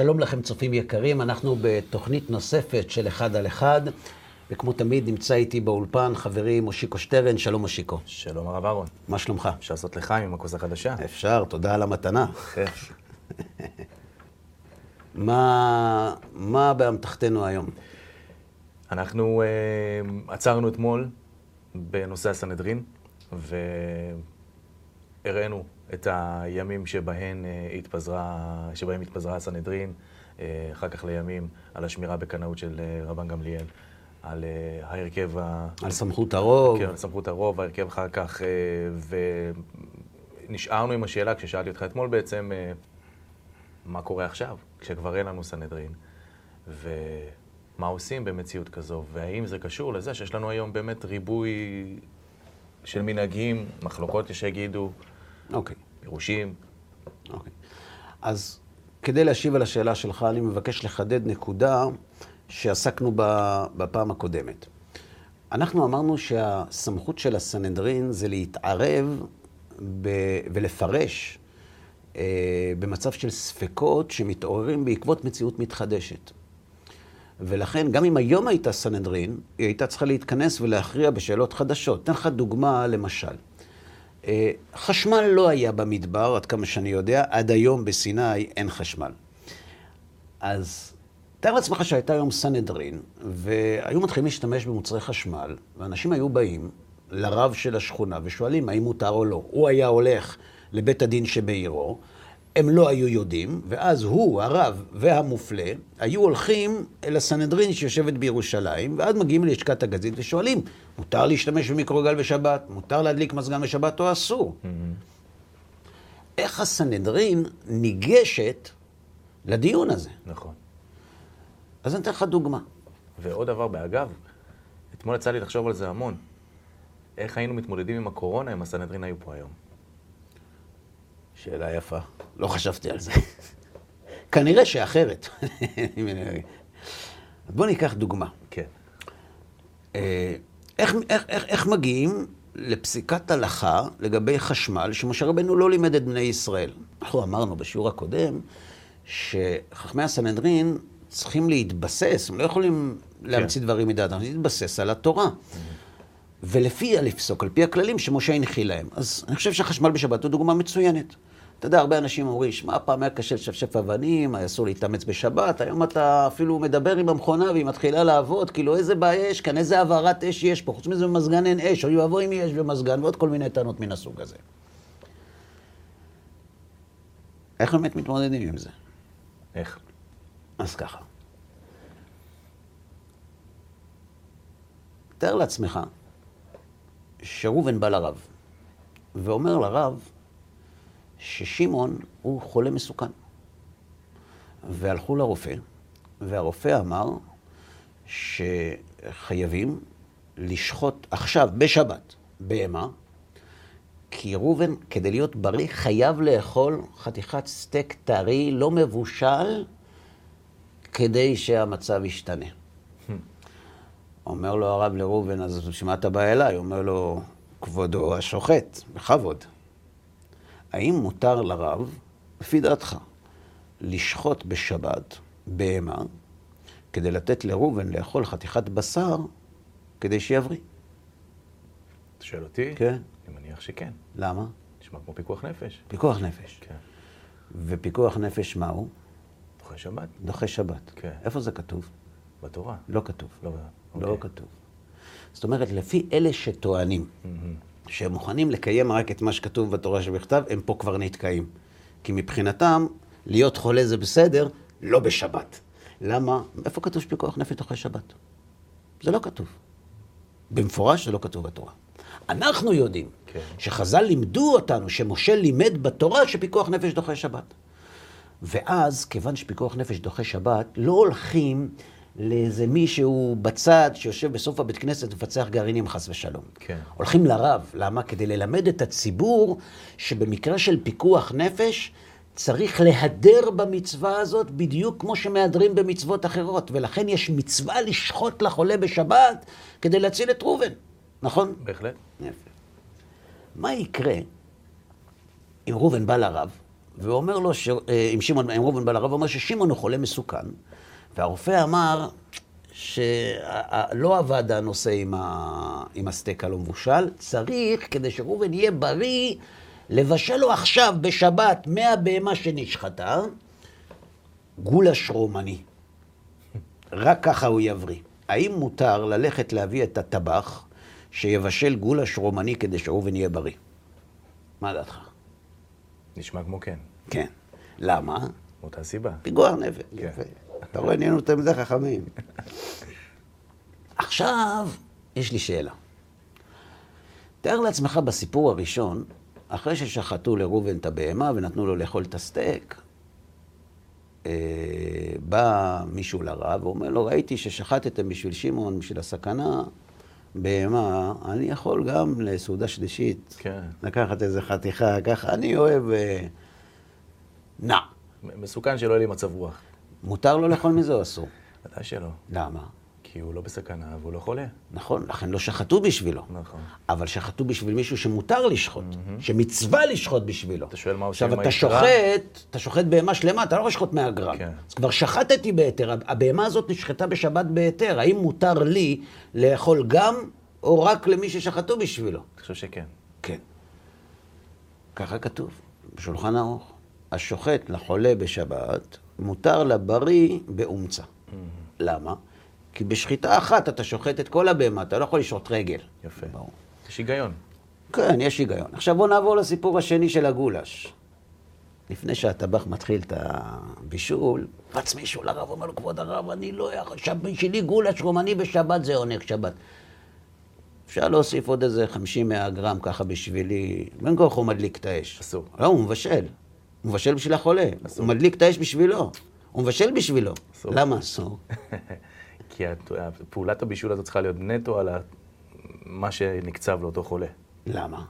שלום לכם צופים יקרים, אנחנו בתוכנית נוספת של אחד על אחד, וכמו תמיד נמצא איתי באולפן חברי מושיקו שטרן, שלום מושיקו. שלום הרב אהרון. מה שלומך? אפשר לעשות לחיים עם הכוס החדשה? אפשר, תודה על המתנה. בכיף. מה, מה באמתחתנו היום? אנחנו uh, עצרנו אתמול בנושא הסנהדרין, והראינו את הימים שבהם, uh, התפזרה, שבהם התפזרה הסנהדרין, uh, אחר כך לימים על השמירה בקנאות של uh, רבן גמליאל, על ההרכב ה... על סמכות הרוב. כן, על סמכות הרוב, ההרכב אחר כך, ונשארנו עם השאלה, כששאלתי אותך אתמול בעצם, מה קורה עכשיו, כשכבר אין לנו סנהדרין, ומה עושים במציאות כזו, והאם זה קשור לזה שיש לנו היום באמת ריבוי של מנהגים, מחלוקות יש שיגידו, אוקיי, פירושים. אוקיי. אז כדי להשיב על השאלה שלך, אני מבקש לחדד נקודה שעסקנו בה בפעם הקודמת. אנחנו אמרנו שהסמכות של הסנהדרין זה להתערב ב... ולפרש אה, במצב של ספקות שמתעוררים בעקבות מציאות מתחדשת. ולכן, גם אם היום הייתה סנהדרין, היא הייתה צריכה להתכנס ולהכריע בשאלות חדשות. אתן לך דוגמה, למשל. אה, חשמל לא היה במדבר, עד כמה שאני יודע, עד היום בסיני אין חשמל. אז תאר לעצמך שהייתה היום סנהדרין, והיו מתחילים להשתמש במוצרי חשמל, ואנשים היו באים לרב של השכונה ושואלים האם מותר או לא. הוא היה הולך לבית הדין שבעירו, הם לא היו יודעים, ואז הוא, הרב והמופלה, היו הולכים אל הסנהדרין שיושבת בירושלים, ואז מגיעים ללשכת הגזית ושואלים, מותר להשתמש במיקרוגל בשבת? מותר להדליק מזגן בשבת או אסור? Mm-hmm. איך הסנהדרין ניגשת לדיון הזה? נכון. אז אני אתן לך דוגמה. ועוד דבר, באגב, אתמול יצא לי לחשוב על זה המון. איך היינו מתמודדים עם הקורונה אם הסנהדרין היו פה היום? שאלה יפה. לא חשבתי על זה. כנראה שאחרת. בואו ניקח דוגמה. כן. אה, איך, איך, איך, איך מגיעים לפסיקת הלכה לגבי חשמל שמשה רבנו לא לימד את בני ישראל? אנחנו אמרנו בשיעור הקודם שחכמי הסנהדרין צריכים להתבסס, הם לא יכולים להמציא כן. דברים מדעת, הם להתבסס על התורה. ולפיה לפסוק, על פי הכללים שמשה הנחיל להם. אז אני חושב שהחשמל בשבת הוא דוגמה מצוינת. אתה יודע, הרבה אנשים אומרים, שמע, פעם היה קשה לשפשף אבנים, היה אסור להתאמץ בשבת, היום אתה אפילו מדבר עם המכונה והיא מתחילה לעבוד, כאילו איזה בעיה יש כאן, איזה העברת אש יש פה, חוץ מזה במזגן אין אש, או יבוא אם יש במזגן, ועוד כל מיני טענות מן הסוג הזה. איך באמת מתמודדים עם זה? איך? אז ככה. תאר לעצמך שראובן בא לרב, ואומר לרב, ששמעון הוא חולה מסוכן. והלכו לרופא, והרופא אמר שחייבים לשחוט עכשיו, בשבת, בהמה, כי ראובן, כדי להיות בריא, חייב לאכול חתיכת סטייק טרי, לא מבושל, כדי שהמצב ישתנה. אומר לו הרב לראובן, אז בשביל מה אתה בא אליי? אומר לו, כבודו השוחט, בכבוד. האם מותר לרב, לפי דעתך, לשחוט בשבת בהמה כדי לתת לראובן לאכול חתיכת בשר כדי שיבריא? אתה שואל אותי? כן. אני מניח שכן. למה? נשמע כמו פיקוח נפש. פיקוח נפש. כן. ופיקוח נפש מהו? דוחה שבת. דוחה שבת. כן. איפה זה כתוב? בתורה. לא כתוב. לא, לא אוקיי. כתוב. זאת אומרת, לפי אלה שטוענים שהם מוכנים לקיים רק את מה שכתוב בתורה שבכתב, הם פה כבר נתקעים. כי מבחינתם, להיות חולה זה בסדר, לא בשבת. למה? איפה כתוב שפיקוח נפש דוחה שבת? זה לא כתוב. במפורש זה לא כתוב בתורה. אנחנו יודעים כן. שחז"ל לימדו אותנו, שמשה לימד בתורה שפיקוח נפש דוחה שבת. ואז, כיוון שפיקוח נפש דוחה שבת, לא הולכים לאיזה מישהו בצד שיושב בסוף הבית כנסת ומפצח גרעינים חס ושלום. כן. הולכים לרב, למה? כדי ללמד את הציבור שבמקרה של פיקוח נפש צריך להדר במצווה הזאת בדיוק כמו שמהדרים במצוות אחרות, ולכן יש מצווה לשחוט לחולה בשבת כדי להציל את ראובן, נכון? בהחלט. יפה. מה יקרה אם ראובן בא לרב ואומר לו, ש... אה, עם שמעון, עם ראובן בעל הרב, אומר ששמעון הוא חולה מסוכן, והרופא אמר שלא עבד הנושא עם, ה... עם הסטייק הלא מבושל, צריך, כדי שראובן יהיה בריא, לבשל לו עכשיו, בשבת, מהבהמה שנשחטה, גולש רומני. רק ככה הוא יבריא. האם מותר ללכת להביא את הטבח שיבשל גולש רומני כדי שאובן יהיה בריא? מה דעתך? נשמע כמו כן. כן. למה? מאותה סיבה. פיגוע נפש. כן. יפה. אתה רואה, נהיינו תלמידי חכמים. עכשיו, יש לי שאלה. תאר לעצמך בסיפור הראשון, אחרי ששחטו לראובן את הבהמה ונתנו לו לאכול את הסטייק, אה, בא מישהו לרב ואומר לו, ראיתי ששחטתם בשביל שמעון, בשביל הסכנה, בהמה, אני יכול גם לסעודה שלישית, כן. לקחת איזה חתיכה, ככה, אני אוהב... אה, נע. מסוכן שלא יהיה לי מצב רוח. מותר לו לאכול מזה או אסור? ודאי שלא. למה? כי הוא לא בסכנה והוא לא חולה. נכון, לכן לא שחטו בשבילו. נכון. אבל שחטו בשביל מישהו שמותר לשחוט, שמצווה לשחוט בשבילו. אתה שואל מה עושים עם עכשיו, אתה היתרה? שוחט, אתה שוחט בהמה שלמה, אתה לא יכול לשחוט 100 גרם. כן. אז כבר שחטתי בהיתר, הבהמה הזאת נשחטה בשבת בהיתר, האם מותר לי לאכול גם, או רק למי ששחטו בשבילו? אני חושב שכן. כן. ככה כתוב, בשולחן ערוך. השוחט לחולה בשבת, מותר לבריא באומצה. למה? כי בשחיטה אחת אתה שוחט את כל הבהמה, אתה לא יכול לשחוט רגל. יפה. ברור. יש היגיון. כן, יש היגיון. עכשיו בואו נעבור לסיפור השני של הגולש. לפני שהטבח מתחיל את הבישול, רץ מישהו לרב, אומר לו, כבוד הרב, אני לא יכול, שב- בשבילי גולש רומני בשבת זה עונג שבת. אפשר להוסיף עוד איזה 50-100 גרם ככה בשבילי, בין כה הוא מדליק את האש. אסור. לא, הוא מבשל. הוא מבשל בשביל החולה. אסור. הוא מדליק את האש בשבילו. הוא מבשל בשבילו. אסור. למה אסור? כי פעולת הבישול הזאת צריכה להיות נטו על מה שנקצב לאותו חולה. למה?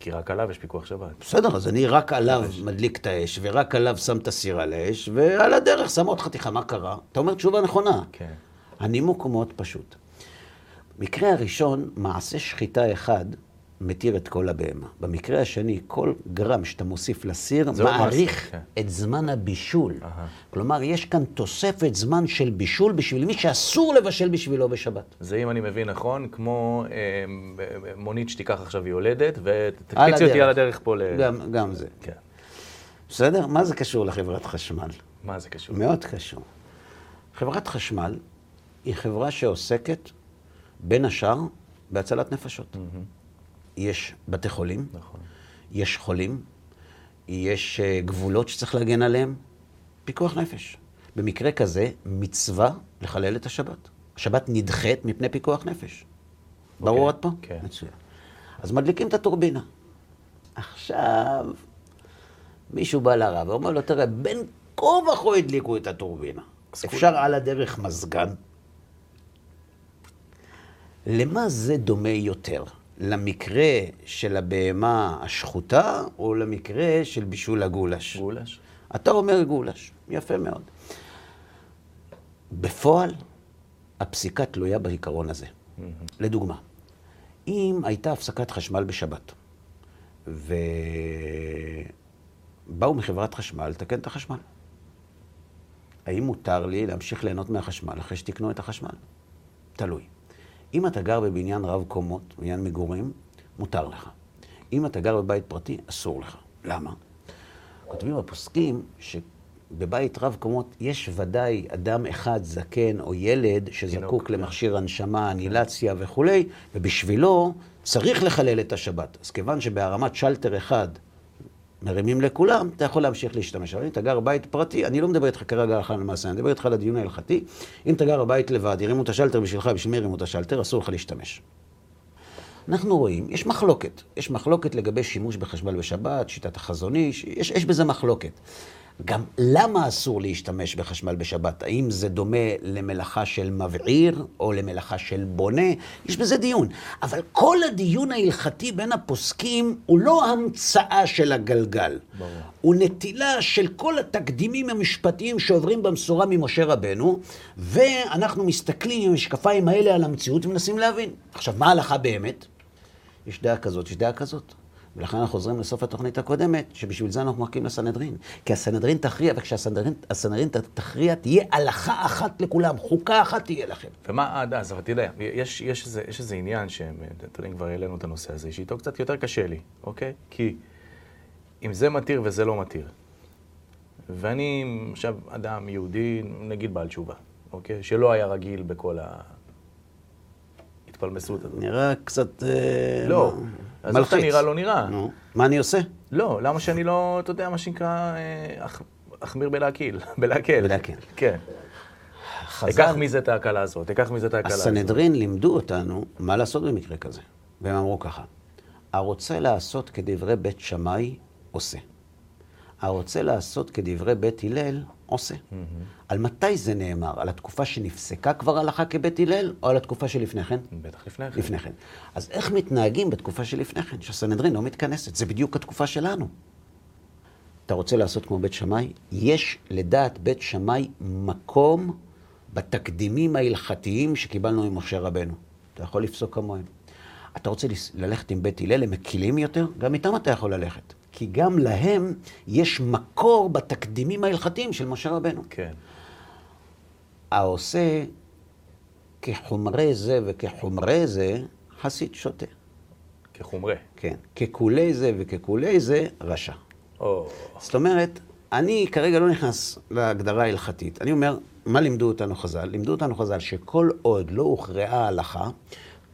כי רק עליו יש פיקוח שבת. בסדר, אז אני רק עליו מדליק את האש, ורק עליו שם את הסירה על האש, ועל הדרך שם עוד חתיכה, מה קרה? אתה אומר תשובה נכונה. כן. הנימוק הוא מאוד פשוט. מקרה הראשון, מעשה שחיטה אחד מתיר את כל הבהמה. במקרה השני, כל גרם שאתה מוסיף לסיר, מעריך כן. את זמן הבישול. אהה. כלומר, יש כאן תוספת זמן של בישול בשביל מי שאסור לבשל בשבילו בשבת. זה, אם אני מבין נכון, כמו אה, ב- מונית שתיקח עכשיו יולדת, ותקפיצי אותי. על הדרך פה ל... גם, גם זה. כן. בסדר? מה זה קשור לחברת חשמל? מה זה קשור? מאוד קשור. חברת חשמל היא חברה שעוסקת, בין השאר, בהצלת נפשות. יש בתי חולים, נכון. יש חולים, יש אה, גבולות שצריך להגן עליהם, פיקוח נפש. במקרה כזה, מצווה לחלל את השבת. השבת נדחית מפני פיקוח נפש. ברור עד פה? כן. מצוין. אז מדליקים את הטורבינה. עכשיו, מישהו בא לרב ואומר לו, תראה, בין כה וכה הדליקו את הטורבינה. אפשר על הדרך מזגן. למה זה דומה יותר? למקרה של הבהמה השחוטה, או למקרה של בישול הגולש? גולש? אתה אומר גולש, יפה מאוד. בפועל, הפסיקה תלויה בעיקרון הזה. לדוגמה, אם הייתה הפסקת חשמל בשבת, ובאו מחברת חשמל לתקן את החשמל, האם מותר לי להמשיך ליהנות מהחשמל אחרי שתקנו את החשמל? תלוי. אם אתה גר בבניין רב קומות, בניין מגורים, מותר לך. אם אתה גר בבית פרטי, אסור לך. למה? כותבים הפוסקים שבבית רב קומות יש ודאי אדם אחד, זקן או ילד, שזקוק תינוק, למכשיר הנשמה, אנילציה וכולי, ובשבילו צריך לחלל את השבת. אז כיוון שבהרמת שלטר אחד מרימים לכולם, אתה יכול להמשיך להשתמש. אבל אם אתה גר בבית פרטי, אני לא מדבר איתך כרגע הלכה למעשה, אני מדבר איתך על הדיון ההלכתי. אם אתה גר בבית לבד, הרימו את השלטר בשבילך, בשביל מי הרימו את השלטר, אסור לך להשתמש. אנחנו רואים, יש מחלוקת. יש מחלוקת לגבי שימוש בחשמל בשבת, שיטת החזון איש, יש, יש בזה מחלוקת. גם למה אסור להשתמש בחשמל בשבת? האם זה דומה למלאכה של מבעיר או למלאכה של בונה? יש בזה דיון. אבל כל הדיון ההלכתי בין הפוסקים הוא לא המצאה של הגלגל. ברור. הוא נטילה של כל התקדימים המשפטיים שעוברים במסורה ממשה רבנו, ואנחנו מסתכלים עם המשקפיים האלה על המציאות ומנסים להבין. עכשיו, מה ההלכה באמת? יש דעה כזאת, יש דעה כזאת. ולכן אנחנו חוזרים לסוף התוכנית הקודמת, שבשביל זה אנחנו מחכים לסנהדרין. כי הסנהדרין תכריע, וכשהסנהדרין תכריע, תהיה הלכה אחת לכולם, חוקה אחת תהיה לכם. ומה עד אז? אבל תראה, יש, יש, איזה, יש איזה עניין שהם, אתה יודע, כבר העלינו את הנושא הזה, שאיתו קצת יותר קשה לי, אוקיי? כי אם זה מתיר וזה לא מתיר, ואני עכשיו אדם יהודי, נגיד בעל תשובה, אוקיי? שלא היה רגיל בכל ההתפלמסות הזאת. נראה קצת... אה, לא, אז איך נראה לא נראה. נו, מה אני עושה? לא, למה שאני לא, אתה יודע, מה שנקרא, אה, אח- אחמיר בלהקל, בלהקל. בלהקל. כן. חז"ל- אקח מזה את ההקלה הזאת, אקח מזה את ההקלה הזאת. הסנהדרין לימדו אותנו מה לעשות במקרה כזה. והם אמרו ככה, הרוצה לעשות כדברי בית שמאי, עושה. הרוצה לעשות כדברי בית הלל, עושה. על מתי זה נאמר? על התקופה שנפסקה כבר הלכה כבית הלל, או על התקופה שלפני כן? בטח לפני כן. לפני כן. אז איך מתנהגים בתקופה שלפני כן, שהסנהדרין לא מתכנסת? זה בדיוק התקופה שלנו. אתה רוצה לעשות כמו בית שמאי? יש לדעת בית שמאי מקום בתקדימים ההלכתיים שקיבלנו ממשה רבנו. אתה יכול לפסוק כמוהם. אתה רוצה ללכת עם בית הלל, הם מקילים יותר? גם איתם אתה יכול ללכת. כי גם להם יש מקור בתקדימים ההלכתיים של משה רבנו. כן. העושה כחומרי זה וכחומרי זה, חסיד שוטה. כחומרה. כן. ככולי זה וככולי זה, רשע. או, זאת אומרת, אני כרגע לא נכנס להגדרה ההלכתית. אני אומר, מה לימדו אותנו חז"ל? לימדו אותנו חז"ל שכל עוד לא הוכרעה ההלכה,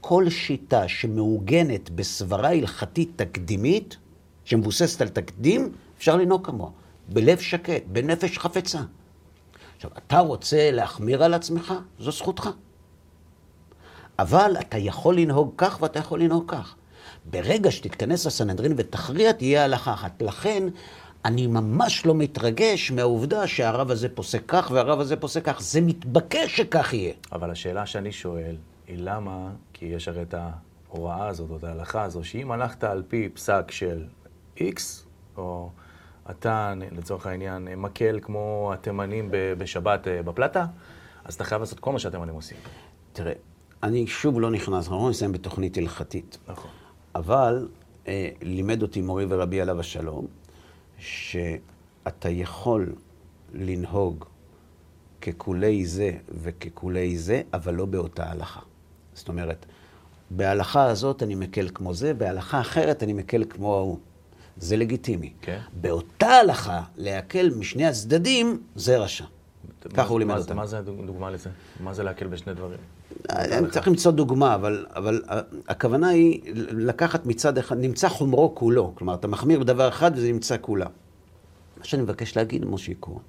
כל שיטה שמעוגנת בסברה הלכתית תקדימית, שמבוססת על תקדים, אפשר לנהוג כמוה. בלב שקט, בנפש חפצה. עכשיו, אתה רוצה להחמיר על עצמך? זו זכותך. אבל אתה יכול לנהוג כך ואתה יכול לנהוג כך. ברגע שתתכנס לסנהדרין ותכריע, תהיה הלכה אחת. לכן, אני ממש לא מתרגש מהעובדה שהרב הזה פוסק כך והרב הזה פוסק כך. זה מתבקש שכך יהיה. אבל השאלה שאני שואל היא למה, כי יש הרי את ההוראה הזאת, או את ההלכה הזו, שאם הלכת על פי פסק של X, או אתה, לצורך העניין, מקל כמו התימנים בשבת אה, בפלטה, אז אתה חייב לעשות כל מה שהתימנים עושים. תראה, אני שוב לא נכנס, אנחנו לא נסיים בתוכנית הלכתית. נכון. אבל אה, לימד אותי מורי ורבי עליו השלום, שאתה יכול לנהוג ככולי זה וככולי זה, אבל לא באותה הלכה. זאת אומרת, בהלכה הזאת אני מקל כמו זה, בהלכה אחרת אני מקל כמו ההוא. זה לגיטימי. כן. באותה הלכה, להקל משני הצדדים, זה רשע. ככה הוא לימד אותנו. מה זה הדוגמה לזה? מה זה להקל בשני דברים? אני צריך למצוא דוגמה, אבל, אבל ה- הכוונה היא לקחת מצד אחד, נמצא חומרו כולו. כלומר, אתה מחמיר בדבר אחד וזה נמצא כולה. מה שאני מבקש להגיד, מושיקו,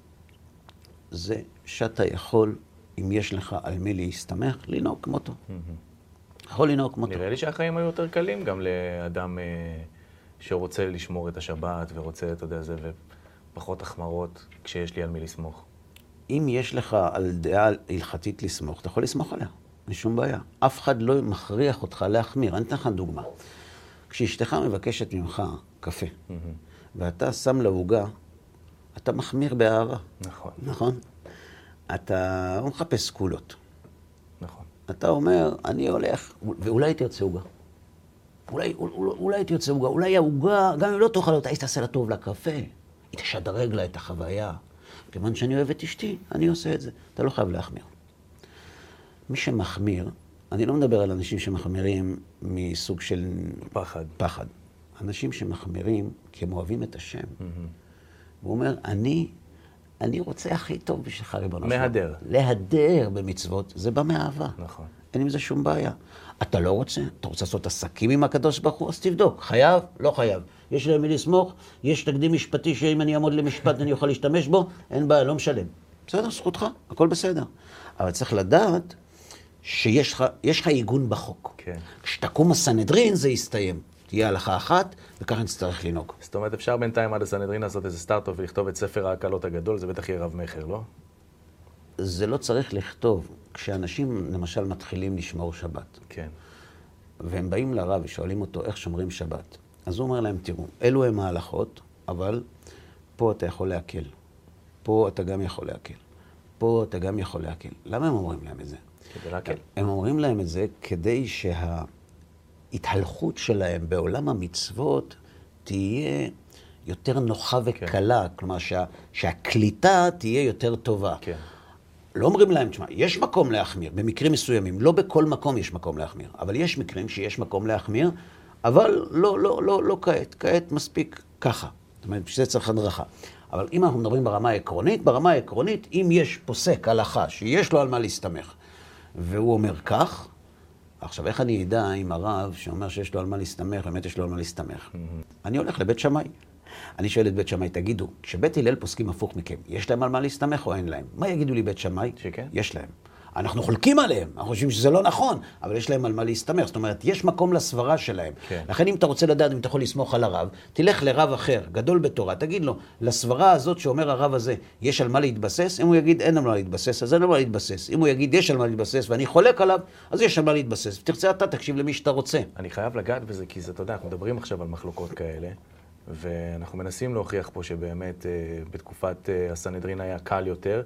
זה שאתה יכול, אם יש לך על מי להסתמך, לנהוג כמותו. יכול לנהוג כמותו. נראה לי שהחיים היו יותר קלים גם לאדם אה, שרוצה לשמור את השבת ורוצה, אתה יודע, זה, ופחות החמרות כשיש לי על מי לסמוך. אם יש לך על דעה הלכתית לסמוך, אתה יכול לסמוך עליה, אין שום בעיה. אף אחד לא מכריח אותך להחמיר. אני אתן לך דוגמה. כשאשתך מבקשת ממך קפה, ואתה שם לה עוגה, אתה מחמיר באהבה, נכון, נכון? אתה לא מחפש סגולות. נכון. אתה אומר, אני הולך, ואולי תרצה עוגה. אולי, אולי, אולי תרצה עוגה, אולי העוגה, גם אם לא תאכל אותה, היא תעשה לה טוב לקפה. היא תשדרג לה את החוויה. כיוון שאני אוהב את אשתי, אני עושה את זה. אתה לא חייב להחמיר. מי שמחמיר, אני לא מדבר על אנשים שמחמירים מסוג של פחד. פחד. אנשים שמחמירים כי הם אוהבים את השם. הוא אומר, אני, אני רוצה הכי טוב בשבילך, ריבונו של עולם. מהדר. להדר במצוות, זה בא מאהבה. נכון. אין עם זה שום בעיה. אתה לא רוצה? אתה רוצה לעשות עסקים עם הקדוש ברוך הוא? אז תבדוק. חייב? לא חייב. יש להם מי לסמוך? יש תקדים משפטי שאם אני אעמוד למשפט אני אוכל להשתמש בו? אין בעיה, לא משלם. בסדר, זכותך, הכל בסדר. אבל צריך לדעת שיש לך, יש לך עיגון בחוק. כן. כשתקום הסנהדרין זה יסתיים. תהיה הלכה אחת, וככה נצטרך לנהוג. זאת אומרת, אפשר בינתיים עד הסנהדרין לעשות איזה סטארט-אפ ולכתוב את ספר ההקלות הגדול, זה בטח יהיה רב-מכר, לא? זה לא צריך לכתוב. כשאנשים למשל מתחילים לשמור שבת, כן. והם באים לרב ושואלים אותו איך שומרים שבת, אז הוא אומר להם, תראו, אלו הם ההלכות, אבל פה אתה יכול להקל. פה אתה גם יכול להקל. פה אתה גם יכול להקל. למה הם אומרים להם את זה? כדי להקל. הם אומרים להם את זה כדי שההתהלכות שלהם בעולם המצוות תהיה יותר נוחה וקלה, כלומר שה, שהקליטה תהיה יותר טובה. כן. לא אומרים להם, תשמע, יש מקום להחמיר, במקרים מסוימים. לא בכל מקום יש מקום להחמיר, אבל יש מקרים שיש מקום להחמיר, אבל לא, לא, לא, לא כעת. כעת מספיק ככה. זאת אומרת, בשביל זה צריך הדרכה. אבל אם אנחנו מדברים ברמה העקרונית, ברמה העקרונית, אם יש פוסק הלכה שיש לו על מה להסתמך, והוא אומר כך, עכשיו, איך אני אדע אם הרב שאומר שיש לו על מה להסתמך, באמת יש לו על מה להסתמך? אני הולך לבית שמאי. אני שואל את בית שמאי, תגידו, כשבית הלל פוסקים הפוך מכם, יש להם על מה להסתמך או אין להם? מה יגידו לי בית שמאי? שכן. יש להם. אנחנו חולקים עליהם, אנחנו חושבים שזה לא נכון, אבל יש להם על מה להסתמך. זאת אומרת, יש מקום לסברה שלהם. כן. לכן אם אתה רוצה לדעת אם אתה יכול לסמוך על הרב, תלך לרב אחר, גדול בתורה, תגיד לו, לסברה הזאת שאומר הרב הזה, יש על מה להתבסס? אם הוא יגיד אין על מה להתבסס, אז אין על מה להתבסס. אם הוא יגיד יש על מה להתבסס ואני חולק עליו, אז יש על מה להתבסס. תרצה אתה, תקשיב למי שאתה רוצה. אני חייב לגעת בזה, כי זה, אתה יודע, אנחנו מדברים עכשיו על מחלוקות כאלה, ואנחנו מנסים להוכיח פה שבאמת אה, בתקופת אה, הסנהדרין היה קל יותר,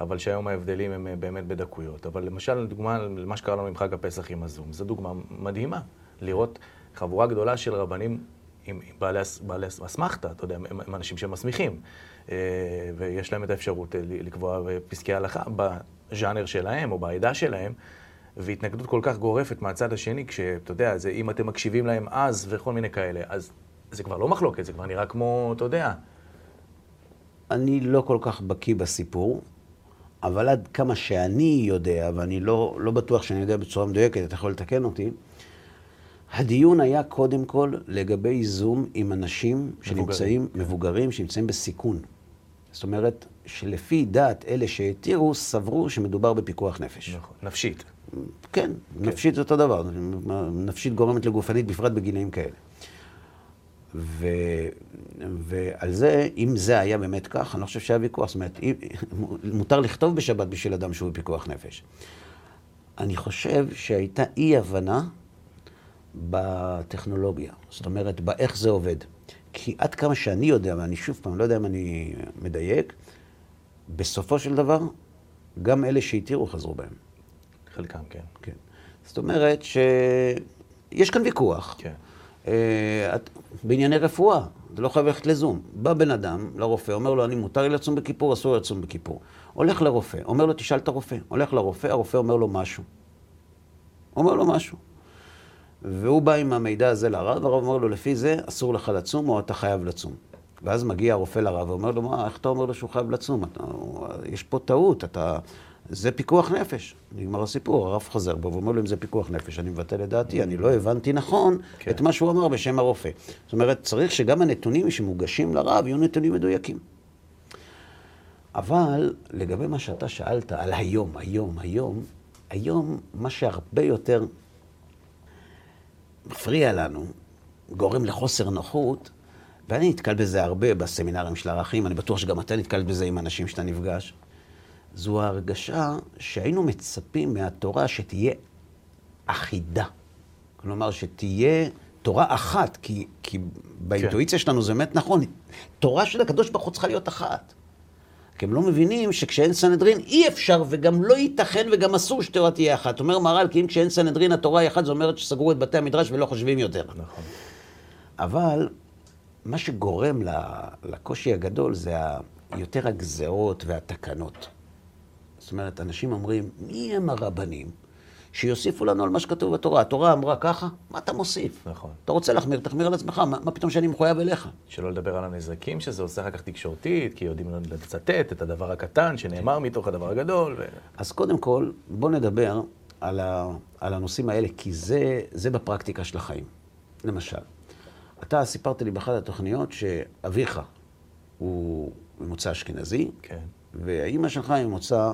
אבל שהיום ההבדלים הם אה, באמת בדקויות. אבל למשל, דוגמה למה שקרה לנו עם חג הפסח עם הזום, זו דוגמה מדהימה. לראות חבורה גדולה של רבנים עם בעלי בעלי אס- אסמכתה, אתה יודע, הם, הם אנשים שמסמיכים, ויש להם את האפשרות לקבוע פסקי הלכה בז'אנר שלהם או בעדה שלהם. והתנגדות כל כך גורפת מהצד השני, כשאתה יודע, זה, אם אתם מקשיבים להם אז וכל מיני כאלה, אז זה כבר לא מחלוקת, זה כבר נראה כמו, אתה יודע, אני לא כל כך בקיא בסיפור, אבל עד כמה שאני יודע, ואני לא, לא בטוח שאני יודע בצורה מדויקת, אתה יכול לתקן אותי, הדיון היה קודם כל לגבי זום עם אנשים שנמצאים, מבוגרים, שנמצאים בסיכון. זאת אומרת, שלפי דעת אלה שהתירו, סברו שמדובר בפיקוח נפש. נכון, נפשית. כן, נפשית זה אותו דבר. נפשית גורמת לגופנית, בפרט בגילאים כאלה. ו... ועל זה, אם זה היה באמת כך, אני לא חושב שהיה ויכוח. זאת אומרת, אם... מותר לכתוב בשבת בשביל אדם שהוא בפיקוח נפש. אני חושב שהייתה אי-הבנה בטכנולוגיה. זאת אומרת, באיך זה עובד. כי עד כמה שאני יודע, ואני שוב פעם, לא יודע אם אני מדייק, בסופו של דבר, גם אלה שהתירו חזרו בהם. חלקם, כן. כן. זאת אומרת שיש כאן ויכוח. כן. אה, את- בענייני רפואה, אתה לא חייב ללכת לזום. בא בן אדם לרופא, אומר לו, אני מותר לי לצום בכיפור, אסור לי לצום בכיפור. הולך לרופא, אומר לו, תשאל את הרופא. הולך לרופא, הרופא אומר לו משהו. אומר לו משהו. והוא בא עם המידע הזה לרב, והרב אומר לו, לפי זה אסור לך לצום או אתה חייב לצום. ואז מגיע הרופא לרב ואומר לו, מה, איך אתה אומר לו שהוא חייב לצום? אתה, יש פה טעות, אתה... זה פיקוח נפש. נגמר הסיפור, הרב חוזר בו ואומר לו, אם זה פיקוח נפש, אני מבטל את דעתי, אני לא הבנתי נכון כן. את מה שהוא אמר בשם הרופא. זאת אומרת, צריך שגם הנתונים שמוגשים לרב יהיו נתונים מדויקים. אבל לגבי מה שאתה שאלת על היום, היום, היום, היום, מה שהרבה יותר מפריע לנו, גורם לחוסר נוחות, ואני נתקל בזה הרבה בסמינרים של הערכים, אני בטוח שגם אתה נתקל בזה עם אנשים שאתה נפגש, זו ההרגשה שהיינו מצפים מהתורה שתהיה אחידה. כלומר, שתהיה תורה אחת, כי, כי באינטואיציה שלנו זה באמת נכון. תורה של הקדוש ברוך הוא צריכה להיות אחת. כי הם לא מבינים שכשאין סנהדרין אי אפשר וגם לא ייתכן וגם אסור שתורה תהיה אחת. אומר מהר"ל, כי אם כשאין סנהדרין התורה היא אחת, זאת אומרת שסגרו את בתי המדרש ולא חושבים יותר. נכון. אבל מה שגורם לקושי הגדול זה יותר הגזרות והתקנות. זאת אומרת, אנשים אומרים, מי הם הרבנים שיוסיפו לנו על מה שכתוב בתורה? התורה אמרה ככה, מה אתה מוסיף? נכון. אתה רוצה להחמיר, תחמיר על עצמך, מה, מה פתאום שאני מחויב אליך? שלא לדבר על הנזקים שזה עושה אחר כך תקשורתית, כי יודעים לצטט את הדבר הקטן שנאמר מתוך הדבר הגדול. ו... אז קודם כל, בוא נדבר על, ה, על הנושאים האלה, כי זה, זה בפרקטיקה של החיים. למשל, אתה סיפרת לי באחת התוכניות שאביך הוא ממוצא אשכנזי, כן. והאימא שלך היא ממוצא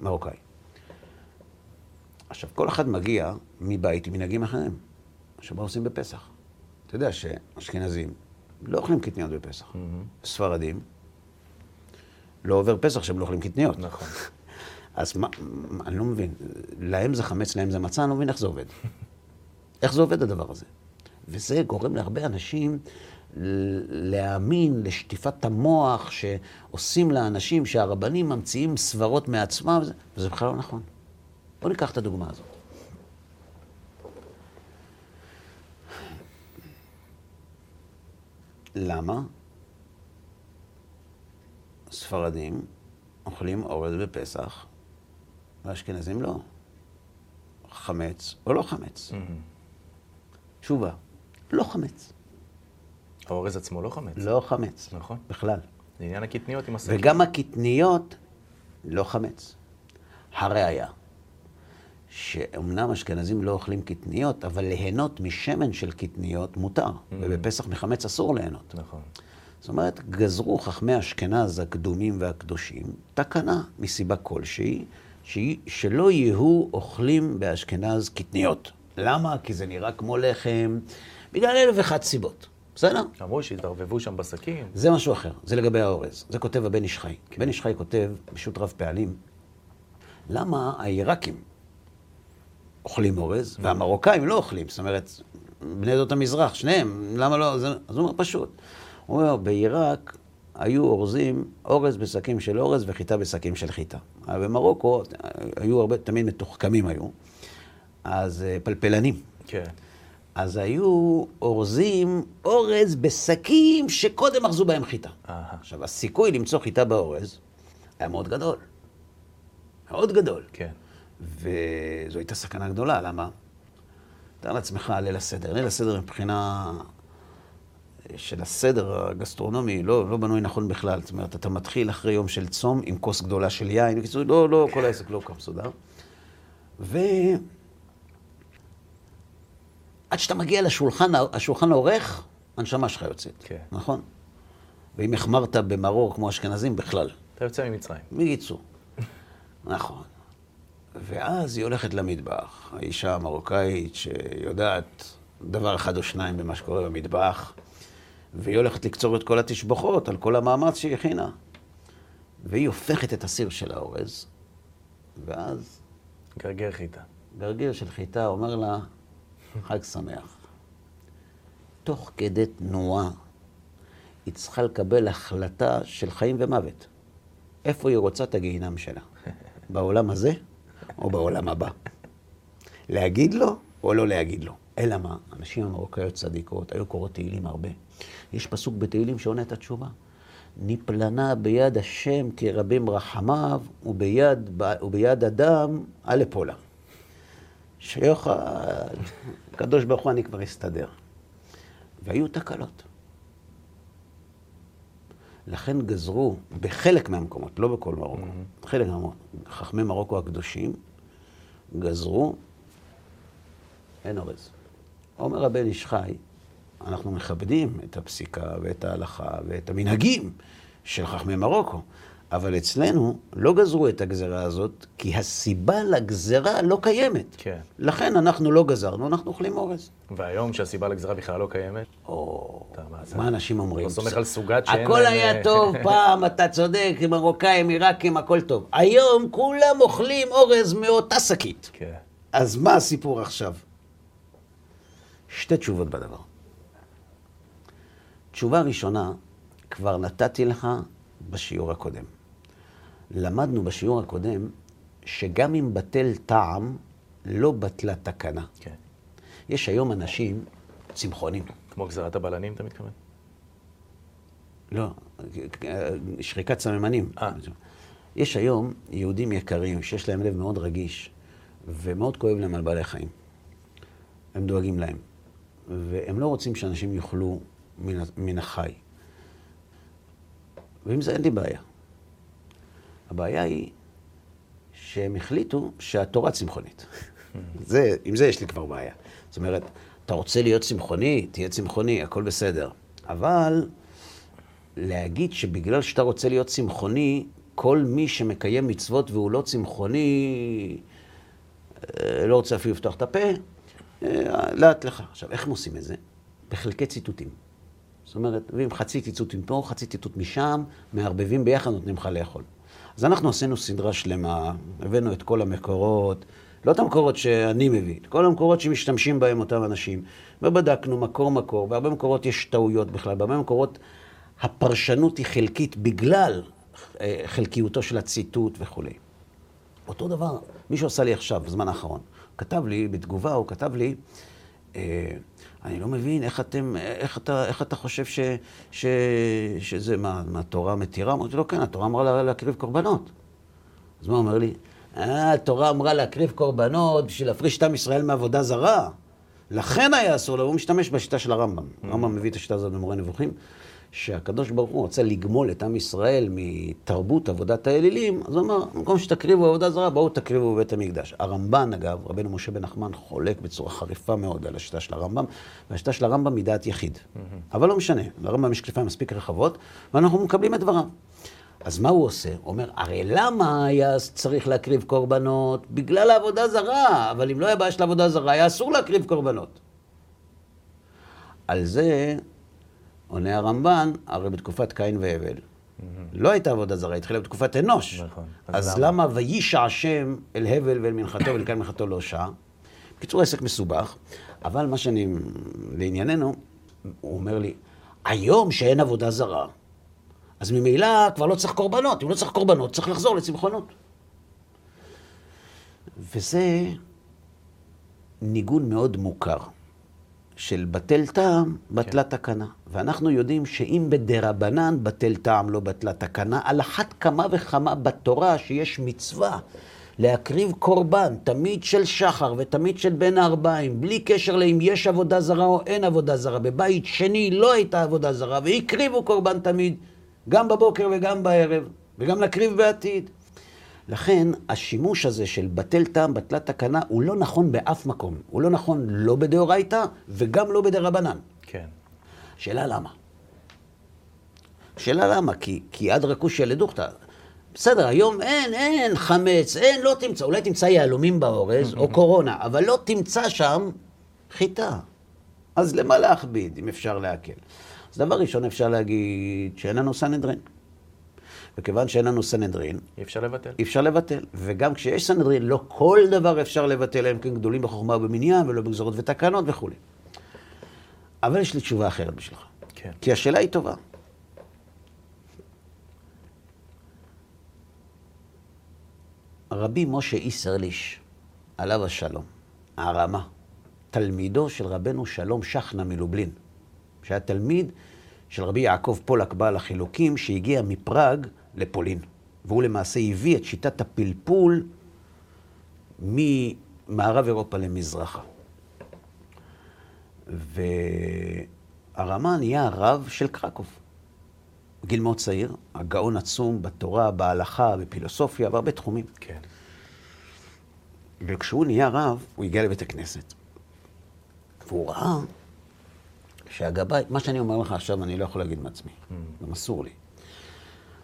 מרוקאי. עכשיו, כל אחד מגיע מבית עם מנהגים אחרים. עכשיו, מה עושים בפסח? אתה יודע שאשכנזים לא אוכלים קטניות בפסח. ספרדים, לא עובר פסח שהם לא אוכלים קטניות. נכון. אז מה, מה- אני לא מבין, להם זה חמץ, להם זה מצה, אני לא מבין איך זה עובד. איך זה עובד הדבר הזה? וזה גורם להרבה אנשים להאמין לשטיפת המוח שעושים לאנשים שהרבנים ממציאים סברות מעצמם, וזה- בכלל לא נכון. בואו ניקח את הדוגמה הזאת. למה? ספרדים אוכלים אורז בפסח, ואשכנזים לא. חמץ או לא חמץ. תשובה, לא חמץ. האורז עצמו לא חמץ. לא חמץ. נכון. בכלל. זה עניין הקטניות עם השקים. וגם הקטניות לא חמץ. הראיה, שאומנם אשכנזים לא אוכלים קטניות, אבל ליהנות משמן של קטניות מותר, ובפסח מחמץ אסור ליהנות. נכון. זאת אומרת, גזרו חכמי אשכנז הקדומים והקדושים תקנה מסיבה כלשהי, שהיא, שלא יהיו אוכלים באשכנז קטניות. למה? כי זה נראה כמו לחם, בגלל אלף ואחת סיבות. בסדר? אמרו שהתערבבו שם בשקים. זה משהו אחר, זה לגבי האורז. זה כותב הבן איש חי. בן איש חי כותב, פשוט רב פעלים, למה העיראקים אוכלים אורז, והמרוקאים לא אוכלים? זאת אומרת, בני עדות המזרח, שניהם, למה לא? זה... אז הוא אומר פשוט. הוא אומר, בעיראק היו אורזים אורז בשקים של אורז וחיטה בשקים של חיטה. אבל במרוקו היו הרבה, תמיד מתוחכמים היו, אז אה, פלפלנים. כן. אז היו אורזים אורז בשקים שקודם ארזו בהם חיטה. אהה. עכשיו, הסיכוי למצוא חיטה באורז היה מאוד גדול. מאוד גדול. כן. וזו הייתה סכנה גדולה, למה? תאר לעצמך ליל הסדר. ליל הסדר מבחינה של הסדר הגסטרונומי לא, לא בנוי נכון בכלל. זאת אומרת, אתה מתחיל אחרי יום של צום עם כוס גדולה של יין. בקיצור, לא, לא, כל העסק לא כל כך מסודר. ו... עד שאתה מגיע לשולחן, השולחן העורך, הנשמה שלך יוצאת. כן. נכון? ואם החמרת במרור כמו אשכנזים, בכלל. אתה יוצא ממצרים. בקיצור. נכון. ואז היא הולכת למטבח, האישה המרוקאית שיודעת דבר אחד או שניים במה שקורה במטבח, והיא הולכת לקצור את כל התשבחות על כל המאמץ שהיא הכינה. והיא הופכת את הסיר של האורז, ואז גרגר חיטה. גרגיר של חיטה אומר לה, חג שמח. תוך כדי תנועה, היא צריכה לקבל החלטה של חיים ומוות. איפה היא רוצה את הגיהינם שלה? בעולם הזה או בעולם הבא? להגיד לו או לא להגיד לו? אלא מה? הנשים המרוקאיות צדיקות היו קוראות תהילים הרבה. יש פסוק בתהילים שעונה את התשובה. ניפלנה ביד השם כרבים רחמיו, וביד, וביד אדם אל אפולה. שיוכל, הקדוש ברוך הוא, אני כבר אסתדר. והיו תקלות. לכן גזרו בחלק מהמקומות, לא בכל מרוקו, חלק מהמקומות, חכמי מרוקו הקדושים גזרו, אין אורז. אומר הבן איש חי, אנחנו מכבדים את הפסיקה ואת ההלכה ואת המנהגים של חכמי מרוקו, אבל אצלנו לא גזרו את הגזרה הזאת, כי הסיבה לגזרה לא קיימת. כן. לכן אנחנו לא גזרנו, אנחנו אוכלים אורז. והיום שהסיבה לגזרה בכלל לא קיימת, או, אתה מה? מה אנשים אומרים? אתה סומך על סוגת שאין הכל היה אה, טוב פעם, אתה צודק, מרוקאים, עיראקים, הכל טוב. היום כולם אוכלים אורז מאותה שקית. כן. אז מה הסיפור עכשיו? שתי תשובות בדבר. תשובה ראשונה, כבר נתתי לך בשיעור הקודם. למדנו בשיעור הקודם שגם אם בטל טעם, לא בטלה תקנה. כן. יש היום אנשים צמחונים. כמו גזירת הבלנים, אתה מתכוון? לא, שחיקת סממנים. אה. יש היום יהודים יקרים שיש להם לב מאוד רגיש ומאוד כואב להם על בעלי חיים. הם דואגים להם. והם לא רוצים שאנשים יאכלו מן, החי. ועם זה אין לי בעיה. הבעיה היא שהם החליטו שהתורה צמחונית. זה, עם זה יש לי כבר בעיה. זאת אומרת, אתה רוצה להיות צמחוני, תהיה צמחוני, הכל בסדר. אבל להגיד שבגלל שאתה רוצה להיות צמחוני, כל מי שמקיים מצוות והוא לא צמחוני, אה, לא רוצה אפילו לפתוח את הפה, אה, לאט לך. עכשיו, איך הם עושים את זה? בחלקי ציטוטים. זאת אומרת, מביאים חצי ציטוט מפה, חצי ציטוט משם, מערבבים ביחד, נותנים לך לאכול. אז אנחנו עשינו סדרה שלמה, הבאנו את כל המקורות, לא את המקורות שאני מביא, את כל המקורות שמשתמשים בהם אותם אנשים, ובדקנו מקור-מקור, בהרבה מקורות יש טעויות בכלל, בהרבה מקורות הפרשנות היא חלקית בגלל אה, חלקיותו של הציטוט וכולי. אותו דבר, מישהו עשה לי עכשיו, בזמן האחרון, כתב לי, בתגובה הוא כתב לי, אה, אני לא מבין איך אתם, איך אתה, איך אתה חושב ש, ש, שזה, מה, מה, התורה מתירה? אמרתי לו, כן, התורה אמרה לה, להקריב קורבנות. אז מה הוא אומר לי? אה, התורה אמרה להקריב קורבנות בשביל להפריש את עם ישראל מעבודה זרה. לכן היה אסור לו, הוא משתמש בשיטה של הרמב"ם. הרמב"ם מביא את השיטה הזאת במורה נבוכים. שהקדוש ברוך הוא רצה לגמול את עם ישראל מתרבות עבודת האלילים, אז הוא אמר, במקום שתקריבו עבודה זרה, בואו תקריבו בבית המקדש. הרמב"ן, אגב, רבנו משה בן נחמן חולק בצורה חריפה מאוד על השיטה של הרמב"ם, והשיטה של הרמב"ם היא דעת יחיד. אבל לא משנה, לרמב"ם יש כתפיים מספיק רחבות, ואנחנו מקבלים את דבריו. אז מה הוא עושה? הוא אומר, הרי למה היה צריך להקריב קורבנות? בגלל העבודה זרה, אבל אם לא היה בעיה של עבודה זרה, היה אסור להקריב קורבנות. על זה עונה הרמב"ן, הרי בתקופת קין והבל, לא הייתה עבודה זרה, התחילה בתקופת אנוש. נכון. אז למה וישע השם אל הבל ואל מנחתו ואל קין מנחתו לא שע? בקיצור, עסק מסובך, אבל מה שאני, לענייננו, הוא אומר לי, היום שאין עבודה זרה, אז ממילא כבר לא צריך קורבנות. אם לא צריך קורבנות, צריך לחזור לצמחונות. וזה ניגון מאוד מוכר. של בטל טעם, בטלה כן. תקנה. ואנחנו יודעים שאם בדרבנן בטל טעם לא בטלה תקנה, על אחת כמה וכמה בתורה שיש מצווה להקריב קורבן, תמיד של שחר ותמיד של בין הארבעים, בלי קשר לאם יש עבודה זרה או אין עבודה זרה. בבית שני לא הייתה עבודה זרה, והקריבו קורבן תמיד, גם בבוקר וגם בערב, וגם להקריב בעתיד. לכן השימוש הזה של בטל טעם, בטלת תקנה, הוא לא נכון באף מקום. הוא לא נכון לא בדאורייתא וגם לא בדרבנן. כן. שאלה למה? שאלה למה? כי, כי עד רכושיה לדוכתא. בסדר, היום אין, אין חמץ, אין, לא תמצא. אולי תמצא יהלומים באורז או קורונה, אבל לא תמצא שם חיטה. אז למה להכביד, אם אפשר להקל? אז דבר ראשון אפשר להגיד שאין לנו סנהדרין. וכיוון שאין לנו סנהדרין... אי אפשר לבטל. אי אפשר לבטל. וגם כשיש סנהדרין, לא כל דבר אפשר לבטל, הם כן גדולים בחוכמה ובמניין, ולא בגזרות ותקנות וכולי. אבל יש לי תשובה אחרת בשבילך. כן. כי השאלה היא טובה. רבי משה איסרליש, עליו השלום, הרמה, תלמידו של רבנו שלום שכנה מלובלין, שהיה תלמיד של רבי יעקב פולק בעל החילוקים, שהגיע מפראג לפולין. והוא למעשה הביא את שיטת הפלפול ממערב אירופה למזרחה. והרמה נהיה הרב של קרקוב. גיל מאוד צעיר, הגאון עצום בתורה, בהלכה, בפילוסופיה, בהרבה תחומים. כן. וכשהוא נהיה רב, הוא הגיע לבית הכנסת. והוא ראה שהגבאי, מה שאני אומר לך עכשיו, אני לא יכול להגיד מעצמי, mm. גם אסור לי.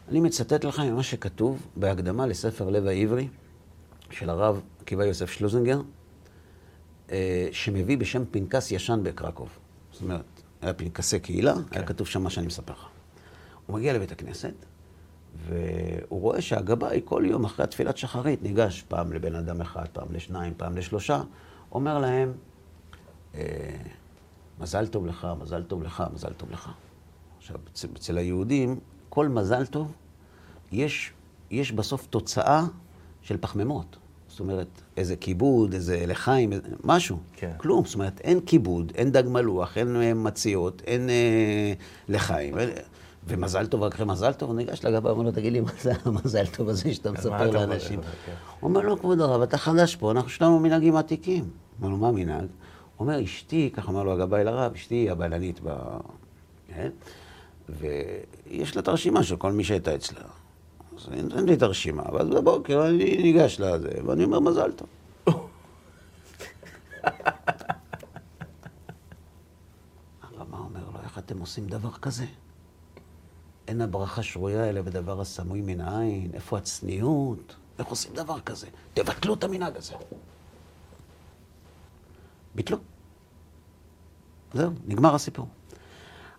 אני מצטט לך ממה שכתוב בהקדמה לספר לב העברי של הרב עקיבא יוסף שלוזנגר, אה, שמביא בשם פנקס ישן בקרקוב. זאת אומרת, היה פנקסי קהילה, כן. היה כתוב שם מה שאני מספר לך. הוא מגיע לבית הכנסת, והוא רואה שהגבאי כל יום אחרי התפילת שחרית ניגש פעם לבן אדם אחד, פעם לשניים, פעם לשלושה, אומר להם, אה, מזל טוב לך, מזל טוב לך, מזל טוב לך. עכשיו, אצל היהודים, כל מזל טוב, יש, יש בסוף תוצאה של פחמימות. זאת אומרת, איזה כיבוד, איזה לחיים, משהו. כן. כלום. זאת אומרת, אין כיבוד, אין דג מלוח, אין אה, מציאות, אין אה, לחיים. ומזל טוב, רק אחרי מזל טוב, ניגש לגבה, אומר לו, תגיד לי, מה זה המזל טוב הזה שאתה מספר לאנשים? כן. הוא אומר לו, כבוד הרב, אתה חדש פה, אנחנו שלנו מנהגים עתיקים. אומר לו, מה המנהג? הוא אומר, אשתי, ככה אמר לו הגבאי לרב, אשתי הבלנית ב... כן? ויש לה את הרשימה של כל מי שהייתה אצלה. אז אני נותן לי את הרשימה, ואז בבוקר אני ניגש לזה, ואני אומר, מזל טוב. הרמה אומר לו, איך אתם עושים דבר כזה? אין הברכה שרויה אלא בדבר הסמוי מן העין, איפה הצניעות? איך עושים דבר כזה? תבטלו את המנהג הזה. ביטלו. זהו, נגמר הסיפור.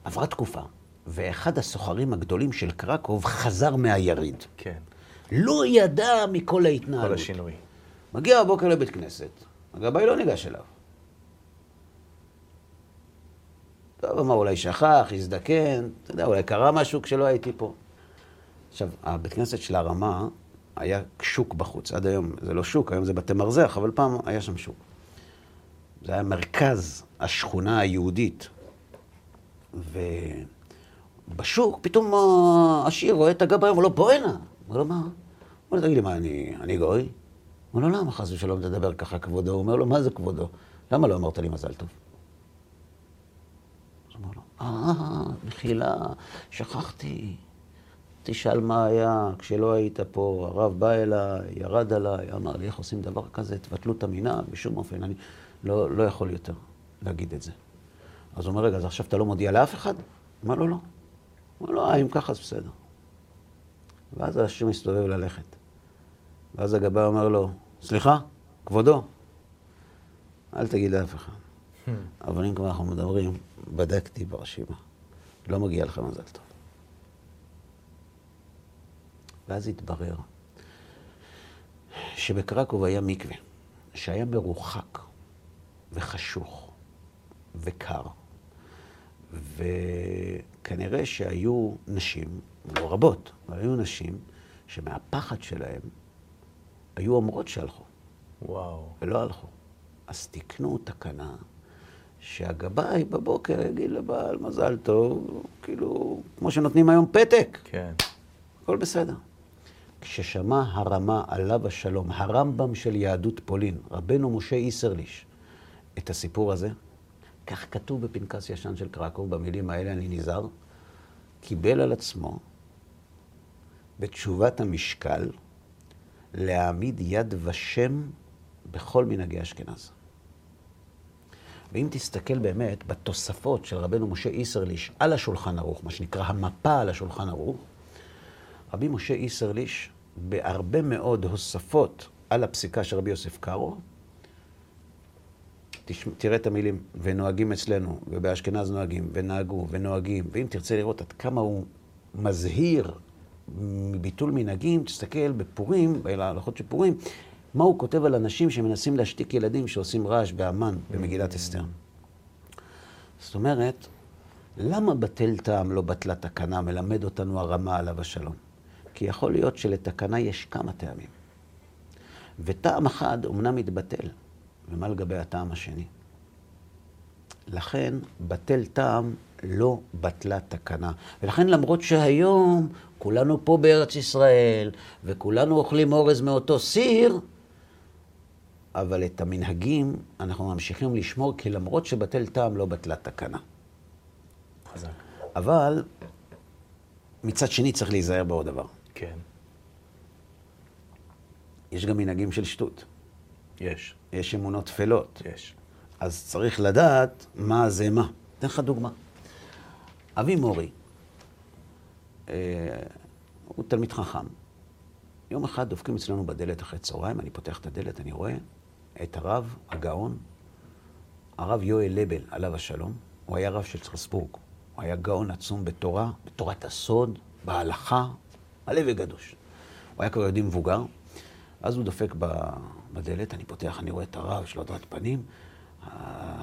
עברה תקופה, ואחד הסוחרים הגדולים של קרקוב חזר מהיריד. כן. לא ידע מכל ההתנהלות. כל השינוי. מגיע בבוקר לבית כנסת, הגבאי לא ניגש אליו. טוב, אמר, אולי שכח, הזדקן, אתה יודע, אולי קרה משהו כשלא הייתי פה. עכשיו, הבית כנסת של הרמה היה שוק בחוץ. עד היום זה לא שוק, היום זה בתי מרזח, אבל פעם היה שם שוק. זה היה מרכז השכונה היהודית. ובשוק, פתאום העשיר רואה את הגבאי, אומר לו, בוא הנה. אומר לו, מה? אומר לו, תגיד לי, מה, אני, אני גוי? הוא אומר לו, למה חס ושלום תדבר ככה כבודו? הוא אומר לו, מה זה כבודו? למה לא אמרת לי מזל טוב? אז הוא אומר לו, אה, מחילה, שכחתי. תשאל מה היה כשלא היית פה, הרב בא אליי, ירד עליי, אמר לי, איך עושים דבר כזה? תבטלו את המנהג, בשום אופן, אני לא, לא יכול יותר להגיד את זה. אז הוא אומר, רגע, אז עכשיו אתה לא מודיע לאף אחד? אמר לו, לא. אמר לו, אה, אם ככה, אז בסדר. ואז השם מסתובב ללכת. ואז הגבאי אומר לו, סליחה, כבודו, אל תגיד לאף אחד. אבל אם כבר אנחנו מדברים, בדקתי ברשימה. לא מגיע לך מזל טוב. ואז התברר שבקרקוב היה מקווה, שהיה מרוחק וחשוך וקר. וכנראה שהיו נשים, לא רבות, אבל היו נשים שמהפחד שלהם היו אומרות שהלכו. וואו. ולא הלכו. אז תיקנו תקנה שהגבאי בבוקר יגיד לבעל מזל טוב, כאילו, כמו שנותנים היום פתק. כן. הכל בסדר. כששמע הרמה עליו השלום, הרמב"ם של יהדות פולין, רבנו משה איסרליש, את הסיפור הזה, כך כתוב בפנקס ישן של קרקוב, במילים האלה אני נזהר, קיבל על עצמו בתשובת המשקל להעמיד יד ושם בכל מנהגי אשכנז. ואם תסתכל באמת בתוספות של רבנו משה איסרליש על השולחן ערוך, מה שנקרא המפה על השולחן ערוך, רבי משה איסרליש, בהרבה מאוד הוספות על הפסיקה של רבי יוסף קארו, תראה את המילים, ונוהגים אצלנו, ובאשכנז נוהגים, ונהגו, ונוהגים, ואם תרצה לראות עד כמה הוא מזהיר מביטול מנהגים, תסתכל בפורים, בהלכות של פורים, מה הוא כותב על אנשים שמנסים להשתיק ילדים שעושים רעש באמן במגילת אסתר. זאת אומרת, למה בטל טעם לא בטלה תקנה, מלמד אותנו הרמה עליו השלום? כי יכול להיות שלתקנה יש כמה טעמים. וטעם אחד אומנם מתבטל, ומה לגבי הטעם השני? לכן, בטל טעם לא בטלה תקנה. ולכן למרות שהיום כולנו פה בארץ ישראל, וכולנו אוכלים אורז מאותו סיר, אבל את המנהגים אנחנו ממשיכים לשמור, כי למרות שבטל טעם לא בטלה תקנה. חזק. אבל מצד שני צריך להיזהר בעוד דבר. כן. יש גם מנהגים של שטות. יש. יש אמונות טפלות. יש. אז צריך לדעת מה זה מה. אתן לך דוגמה. אבי מורי, אה, הוא תלמיד חכם. יום אחד דופקים אצלנו בדלת אחרי צהריים, אני פותח את הדלת, אני רואה את הרב הגאון, הרב יואל לבל, עליו השלום. הוא היה רב של סטרסבורג. הוא היה גאון עצום בתורה, בתורת הסוד, בהלכה, מלא וגדוש. הוא היה כבר יהודי מבוגר, אז הוא דופק בדלת, אני פותח, אני רואה את הרב, יש לו הדרת פנים,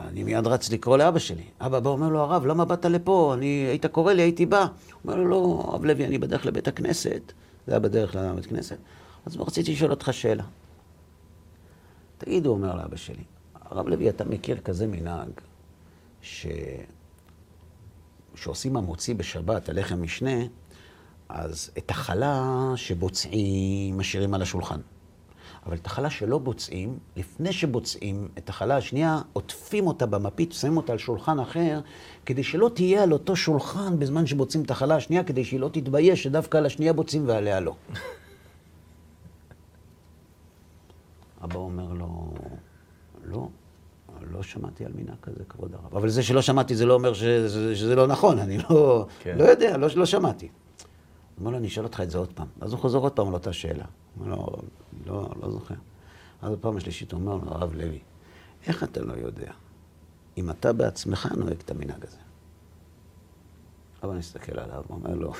אני מיד רץ לקרוא לאבא שלי. אבא בא, אומר לו, הרב, למה באת לפה? אני, היית קורא לי, הייתי בא. הוא אומר לו, לא, הרב לוי, אני בדרך לבית הכנסת. זה היה בדרך לבית כנסת. אז רציתי לשאול אותך שאלה. תגיד, הוא אומר לאבא שלי, הרב לוי, אתה מכיר כזה מנהג, ש... שעושים המוציא בשבת, הלחם משנה, אז את החלה שבוצעים משאירים על השולחן. אבל את החלה שלא בוצעים, לפני שבוצעים את החלה השנייה, עוטפים אותה במפית, שמים אותה על שולחן אחר, כדי שלא תהיה על אותו שולחן בזמן שבוצעים את החלה השנייה, כדי שהיא לא תתבייש שדווקא על השנייה בוצעים ועליה לא. אבא אומר לו, לא, לא שמעתי על מנהג כזה, כבוד הרב. אבל זה שלא שמעתי זה לא אומר שזה, שזה לא נכון, אני לא, כן. לא יודע, לא, לא שמעתי. הוא אומר לו, אני אשאל אותך את זה עוד פעם. אז הוא חוזר עוד פעם על אותה שאלה. לו, לא, לא זוכר. אז בפעם השלישית אומר לו, הרב לוי, איך אתה לא יודע אם אתה בעצמך נוהג את המנהג הזה? אבל אני מסתכל עליו, אומר לו,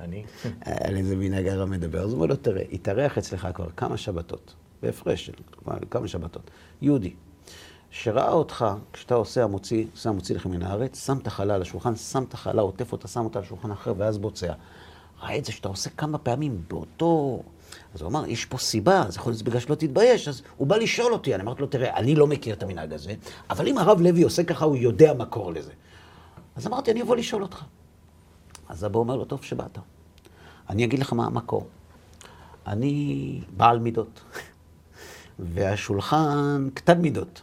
אני? על איזה מנהג הרב מדבר. אז הוא אומר לו, תראה, התארח אצלך כבר כמה שבתות, בהפרש של כמה שבתות, יהודי, שראה אותך, כשאתה עושה המוציא, עושה המוציא לך מן הארץ, שם את החלה על השולחן, שם את החלה, עוטף אותה, שם אותה על שולחן אחר, ואז בוצע. ראה את זה שאתה עושה כמה פעמים באותו, אז הוא אמר, יש פה סיבה, אז יכול להיות בגלל שלא תתבייש, אז הוא בא לשאול אותי. אני אמרתי לו, תראה, אני לא מכיר את המנהג הזה, אבל אם הרב לוי עושה ככה, הוא יודע מקור לזה. אז אמרתי, אני אבוא לשאול אותך. אז אבא אומר לו, טוב שבאת. אני אגיד לך מה המקור. אני בעל מידות, והשולחן קטן מידות.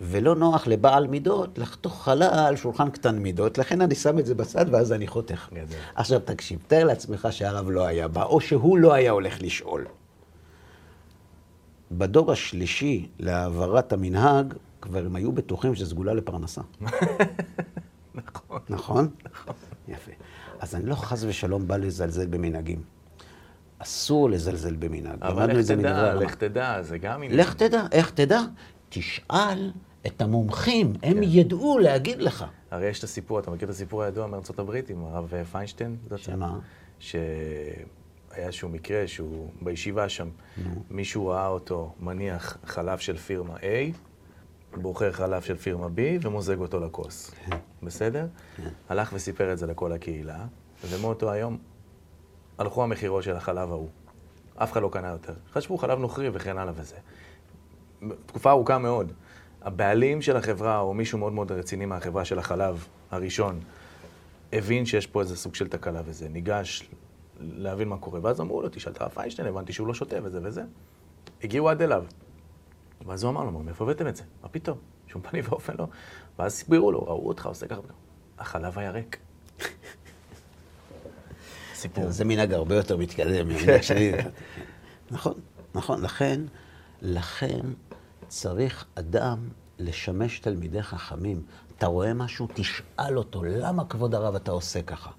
ולא נוח לבעל מידות לחתוך חלה על שולחן קטן מידות, לכן אני שם את זה בצד ואז אני חותך. גדל. עכשיו תקשיב, תאר לעצמך שהרב לא היה בא, או שהוא לא היה הולך לשאול. בדור השלישי להעברת המנהג, כבר הם היו בטוחים שזה סגולה לפרנסה. נכון. נכון? נכון. יפה. אז אני לא חס ושלום בא לזלזל במנהגים. אסור לזלזל במנהג. אבל לך תדע, הרמ"א. לך תדע, זה גם. לך תדע, איך תדע? תשאל את המומחים, הם כן. ידעו להגיד לך. הרי יש את הסיפור, אתה מכיר את הסיפור הידוע מארצות הברית עם הרב פיינשטיין? שמה? שהיה איזשהו מקרה שהוא בישיבה שם, מישהו ראה אותו מניח חלב של פירמה A, בוחר חלב של פירמה B ומוזג אותו לכוס. בסדר? הלך וסיפר את זה לכל הקהילה, ומאותו היום הלכו המכירות של החלב ההוא. אף אחד לא קנה יותר. חשבו חלב נוכרי וכן הלאה וזה. תקופה ארוכה מאוד. הבעלים של החברה, או מישהו מאוד מאוד רציני מהחברה של החלב הראשון, הבין שיש פה איזה סוג של תקלה וזה, ניגש להבין מה קורה, ואז אמרו לו, תשאל את הרב פיינשטיין, הבנתי שהוא לא שותה וזה וזה. הגיעו עד אליו. ואז הוא אמר לו, מאיפה הבאתם את זה? מה פתאום? שום פנים ואופן לא. ואז הסבירו לו, ראו אותך עושה ככה. החלב היה ריק. סיפור. זה מנהג הרבה יותר מתקדם. נכון, נכון. לכן, לכן צריך אדם לשמש תלמידי חכמים. אתה רואה משהו? תשאל אותו, למה כבוד הרב אתה עושה ככה?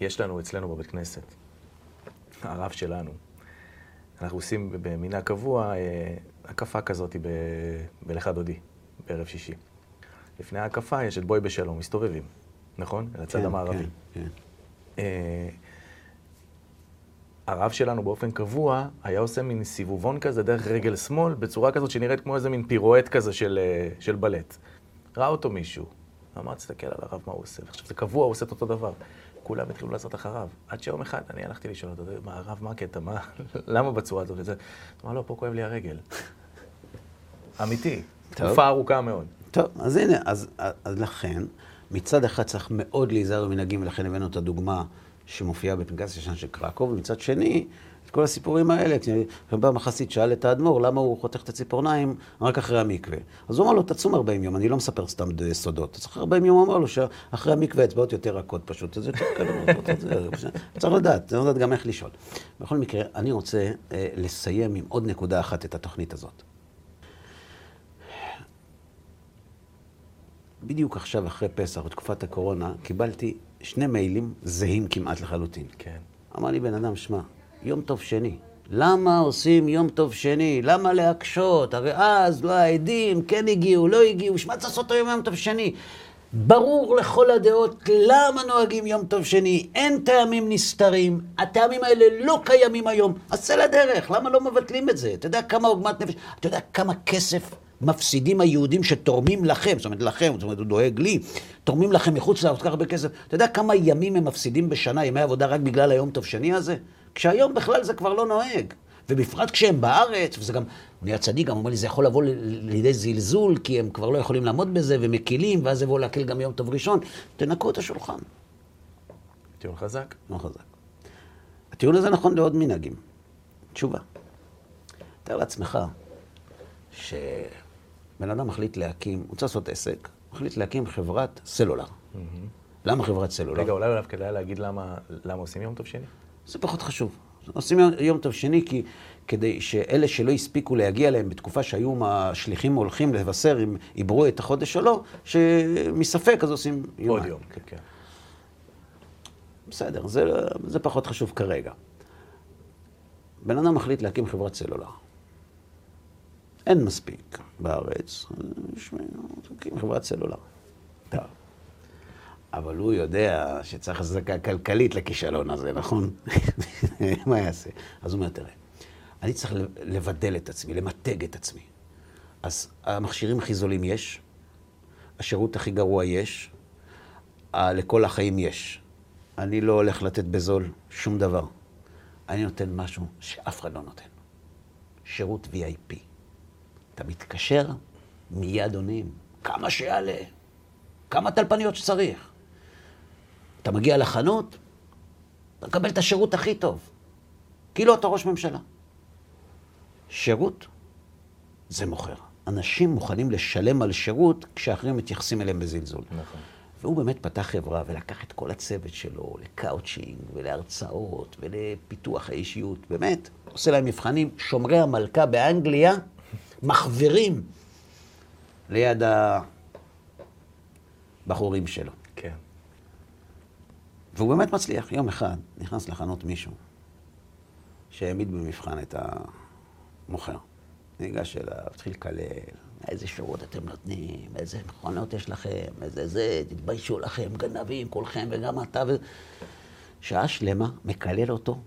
יש לנו אצלנו בבית כנסת, הרב שלנו, אנחנו עושים במנהג קבוע אה, הקפה כזאת ב- בלך דודי, בערב שישי. לפני ההקפה יש את בואי בשלום, מסתובבים, נכון? כן, המערבי. כן, כן. הרב שלנו באופן קבוע היה עושה מין סיבובון כזה דרך רגל שמאל, בצורה כזאת שנראית כמו איזה מין פירואט כזה של, אה, של בלט. ראה אותו מישהו, אמר, תסתכל על הרב מה הוא עושה. עכשיו זה קבוע, הוא עושה את אותו דבר. כולם התחילו לעשות אחריו. עד שיום אחד אני הלכתי לשאול אותו, מה, הרב, מה הקטע? מה, למה בצורה הזאת? הוא אמר, לא, פה כואב לי הרגל. אמיתי. תקופה ארוכה מאוד. טוב, אז הנה, אז, אז לכן, מצד אחד צריך מאוד להיזהר במנהגים, ולכן הבאנו את הדוגמה שמופיעה בפנקס ישן של קרקוב, ומצד שני, את כל הסיפורים האלה, כשבא מחסית שאל את האדמו"ר, למה הוא חותך את הציפורניים רק אחרי המקווה? אז הוא אמר לו, תצום 40 יום, אני לא מספר סתם סודות. אז אחרי 40 יום הוא אמר לו שאחרי המקווה האצבעות יותר רכות פשוט, אז יותר קל את זה. צריך לדעת, צריך לדעת גם איך לשאול. בכל מקרה, אני רוצה אה, לסיים עם עוד נקודה אחת את התוכנית הזאת. בדיוק עכשיו, אחרי פסח, בתקופת הקורונה, קיבלתי שני מיילים זהים כמעט לחלוטין. כן. אמר לי בן אדם, שמע, יום טוב שני. למה עושים יום טוב שני? למה להקשות? הרי אז לא העדים, כן הגיעו, לא הגיעו, שמע צריך לעשות היום יום טוב שני. ברור לכל הדעות למה נוהגים יום טוב שני, אין טעמים נסתרים, הטעמים האלה לא קיימים היום, אז צא לדרך, למה לא מבטלים את זה? אתה יודע כמה עוגמת נפש, אתה יודע כמה כסף מפסידים היהודים שתורמים לכם, זאת אומרת לכם, זאת אומרת הוא דואג לי, תורמים לכם מחוץ לארץ כל כך הרבה כסף, אתה יודע כמה ימים הם מפסידים בשנה, ימי עבודה רק בגלל היום טוב שני הזה? כשהיום בכלל זה כבר לא נוהג. ובפרט כשהם בארץ, וזה גם, הוא נהיה צדיק, גם אומר לי, זה יכול לבוא לידי זלזול, כי הם כבר לא יכולים לעמוד בזה, ומקילים, ואז יבואו להקל גם יום טוב ראשון. תנקו את השולחן. טיעון חזק. לא חזק. הטיעון הזה נכון לעוד מנהגים. תשובה. תאר לעצמך שבן אדם מחליט להקים, הוא צריך לעשות עסק, מחליט להקים חברת סלולר. למה חברת סלולר? רגע, אולי אולי כדאי להגיד למה למה עושים יום טוב שני? זה פחות חשוב. עושים יום, יום טוב שני כי כדי שאלה שלא הספיקו להגיע אליהם בתקופה שהיו השליחים הולכים לבשר אם עברו את החודש או לא, שמספק אז עושים יום. עוד יום, כן, כן. בסדר, זה, זה פחות חשוב כרגע. בן אדם מחליט להקים חברת סלולר. אין מספיק בארץ, אז תקים חברת סלולר. אבל הוא יודע שצריך הצדקה כלכלית לכישלון הזה, נכון? מה יעשה? אז הוא אומר, תראה, אני צריך לבדל את עצמי, למתג את עצמי. אז המכשירים הכי זולים יש, השירות הכי גרוע יש, לכל החיים יש. אני לא הולך לתת בזול שום דבר. אני נותן משהו שאף אחד לא נותן. שירות VIP. אתה מתקשר, מיד עונים. כמה שיעלה, כמה טלפניות שצריך. אתה מגיע לחנות, אתה מקבל את השירות הכי טוב. כאילו אתה ראש ממשלה. שירות זה מוכר. אנשים מוכנים לשלם על שירות כשאחרים מתייחסים אליהם בזלזול. נכון. והוא באמת פתח חברה ולקח את כל הצוות שלו לקאוצ'ינג ולהרצאות ולפיתוח האישיות. באמת, עושה להם מבחנים. שומרי המלכה באנגליה מחווירים ליד הבחורים שלו. כן. והוא באמת מצליח. יום אחד נכנס לחנות מישהו שהעמיד במבחן את המוכר. ניגש אליו, התחיל לקלל, איזה שירות אתם נותנים, איזה מכונות יש לכם, איזה זה, תתביישו לכם, גנבים, כולכם וגם אתה. ו... שעה שלמה מקלל אותו,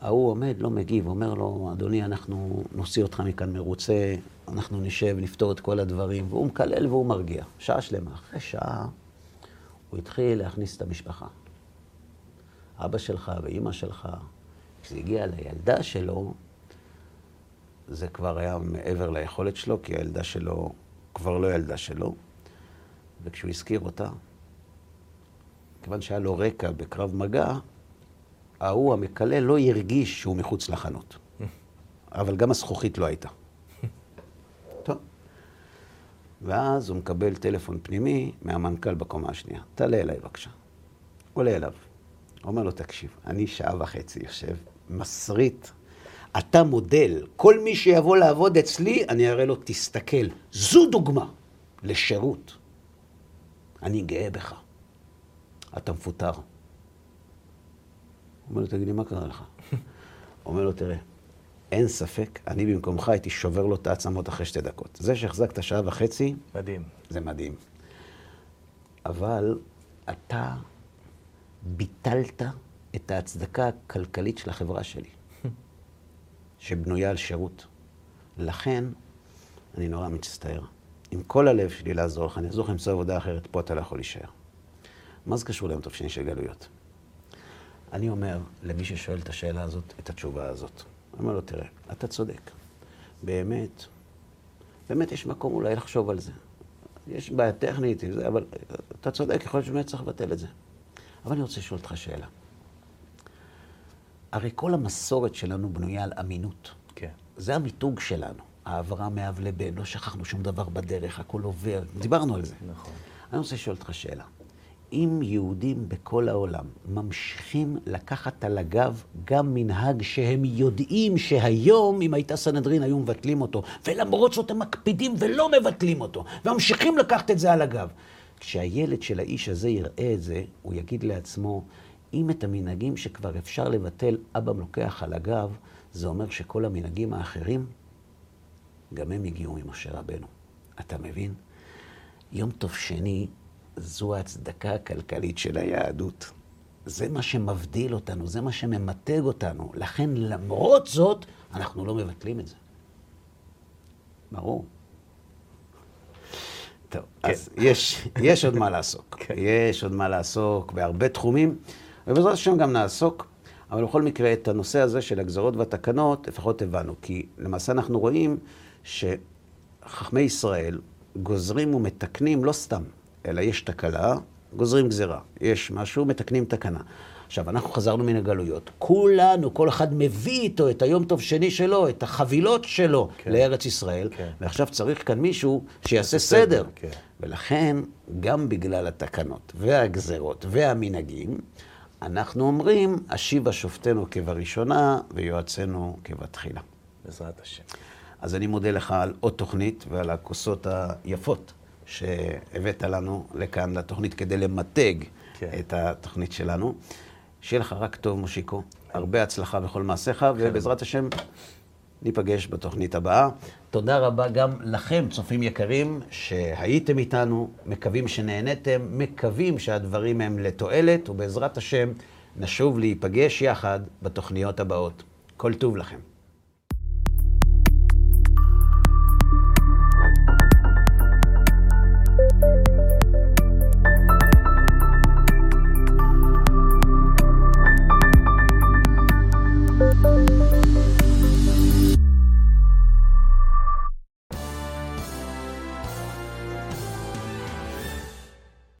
ההוא עומד, לא מגיב, אומר לו, אדוני, אנחנו נוציא אותך מכאן מרוצה, אנחנו נשב, נפתור את כל הדברים, והוא מקלל והוא מרגיע. שעה שלמה. אחרי שעה הוא התחיל להכניס את המשפחה. אבא שלך ואימא שלך, כשזה הגיע לילדה שלו, זה כבר היה מעבר ליכולת שלו, כי הילדה שלו כבר לא ילדה שלו. וכשהוא הזכיר אותה, כיוון שהיה לו רקע בקרב מגע, ההוא המקלל לא הרגיש שהוא מחוץ לחנות. אבל גם הזכוכית לא הייתה. טוב. ואז הוא מקבל טלפון פנימי מהמנכ"ל בקומה השנייה. תעלה אליי בבקשה. עולה אליו. אומר לו, תקשיב, אני שעה וחצי יושב, מסריט אתה מודל. כל מי שיבוא לעבוד אצלי, אני אראה לו, תסתכל. זו דוגמה לשירות. אני גאה בך. אתה מפוטר. אומר לו, תגיד לי, מה קרה לך? אומר לו, תראה, אין ספק, אני במקומך הייתי שובר לו את העצמות אחרי שתי דקות. זה שהחזקת שעה וחצי... מדהים. זה מדהים. אבל אתה ביטלת את ההצדקה הכלכלית של החברה שלי. שבנויה על שירות. לכן, אני נורא מצטער. עם כל הלב שלי לעזור לך, אני אעזור לך למצוא עבודה אחרת, פה אתה לא יכול להישאר. מה זה קשור ליום טוב שני של גלויות? אני אומר למי ששואל את השאלה הזאת, את התשובה הזאת. אני אומר לו, תראה, אתה צודק. באמת, באמת יש מקום אולי לחשוב על זה. יש בעיה טכנית עם זה, אבל אתה צודק, יכול להיות שבאמת צריך לבטל את זה. אבל אני רוצה לשאול אותך שאלה. הרי כל המסורת שלנו בנויה על אמינות. כן. זה המיתוג שלנו. העברה מאב לבן, לא שכחנו שום דבר בדרך, הכל עובר. דיברנו על זה. נכון. אני רוצה לשאול אותך שאלה. אם יהודים בכל העולם ממשיכים לקחת על הגב גם מנהג שהם יודעים שהיום, אם הייתה סנהדרין, היו מבטלים אותו, ולמרות זאת הם מקפידים ולא מבטלים אותו, וממשיכים לקחת את זה על הגב. כשהילד של האיש הזה יראה את זה, הוא יגיד לעצמו, אם את המנהגים שכבר אפשר לבטל, אבא לוקח על הגב, זה אומר שכל המנהגים האחרים, גם הם הגיעו ממשה רבנו. אתה מבין? יום טוב שני, זו ההצדקה הכלכלית של היהדות. זה מה שמבדיל אותנו, זה מה שממתג אותנו. לכן, למרות זאת, אנחנו לא מבטלים את זה. ברור. טוב, כן. אז יש, יש עוד מה לעסוק. כן. יש עוד מה לעסוק בהרבה תחומים. ובעזרת השם גם נעסוק, אבל בכל מקרה, את הנושא הזה של הגזרות והתקנות, לפחות הבנו. כי למעשה אנחנו רואים שחכמי ישראל גוזרים ומתקנים לא סתם, אלא יש תקלה, גוזרים גזירה. יש משהו, מתקנים תקנה. עכשיו, אנחנו חזרנו מן הגלויות. כולנו, כל אחד מביא איתו את היום טוב שני שלו, את החבילות שלו כן. לארץ ישראל, כן. ועכשיו צריך כאן מישהו שיעשה סדר. סדר. כן. ולכן, גם בגלל התקנות והגזרות והמנהגים, אנחנו אומרים, השיבה שופטנו כבראשונה ויועצנו כבתחילה. בעזרת השם. אז אני מודה לך על עוד תוכנית ועל הכוסות היפות שהבאת לנו לכאן לתוכנית כדי למתג כן. את התוכנית שלנו. שיהיה לך רק טוב, מושיקו. הרבה הצלחה בכל מעשיך, כן. ובעזרת השם ניפגש בתוכנית הבאה. תודה רבה גם לכם, צופים יקרים, שהייתם איתנו, מקווים שנהניתם, מקווים שהדברים הם לתועלת, ובעזרת השם נשוב להיפגש יחד בתוכניות הבאות. כל טוב לכם.